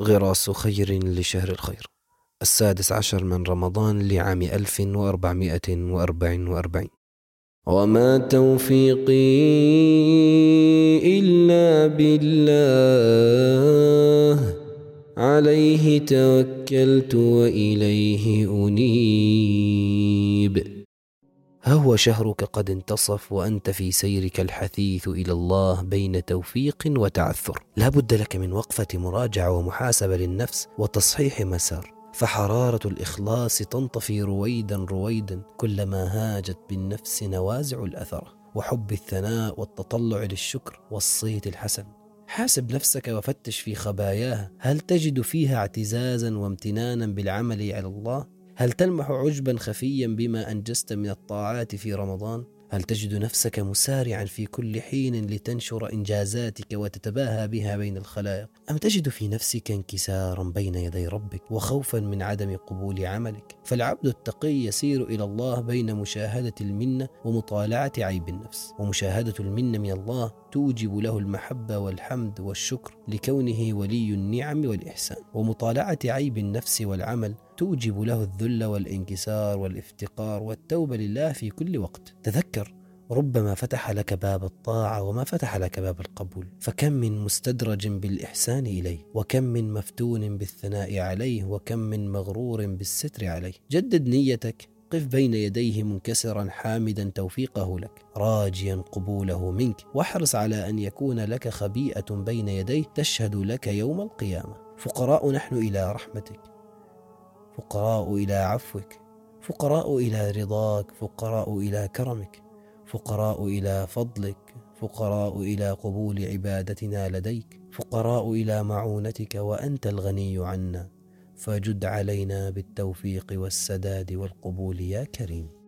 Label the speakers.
Speaker 1: غراس خير لشهر الخير. السادس عشر من رمضان لعام ألف وأربعمائة وأربع وأربعين. وما توفيقي إلا بالله. عليه توكلت وإليه أنيب. هو شهرك قد انتصف وأنت في سيرك الحثيث إلى الله بين توفيق وتعثر. لا بد لك من وقفة مراجعة ومحاسبة للنفس وتصحيح مسار. فحرارة الإخلاص تنطفي رويدا رويدا كلما هاجت بالنفس نوازع الأثرة وحب الثناء والتطلع للشكر والصيت الحسن. حاسب نفسك وفتش في خباياها. هل تجد فيها اعتزازا وامتنانا بالعمل على الله؟ هل تلمح عجبا خفيا بما أنجزت من الطاعات في رمضان؟ هل تجد نفسك مسارعا في كل حين لتنشر إنجازاتك وتتباهى بها بين الخلائق؟ أم تجد في نفسك انكسارا بين يدي ربك وخوفا من عدم قبول عملك؟ فالعبد التقي يسير إلى الله بين مشاهدة المنة ومطالعة عيب النفس ومشاهدة المنة من الله توجب له المحبة والحمد والشكر لكونه ولي النعم والإحسان ومطالعة عيب النفس والعمل توجب له الذل والانكسار والافتقار والتوبة لله في كل وقت. تذكر ربما فتح لك باب الطاعة وما فتح لك باب القبول. فكم من مستدرج بالإحسان إليه وكم من مفتون بالثناء عليه وكم من مغرور بالستر عليه. جدد نيتك قف بين يديه منكسرا حامدا توفيقه لك. راجيا قبوله منك واحرص على أن يكون لك خبيئة بين يديه تشهد لك يوم القيامة. فقراء نحن إلى رحمتك. فقراء إلى عفوك فقراء إلى رضاك فقراء إلى كرمك فقراء إلى فضلك فقراء إلى قبول عبادتنا لديك فقراء إلى معونتك وأنت الغني عنا. فجد علينا بالتوفيق والسداد والقبول يا كريم.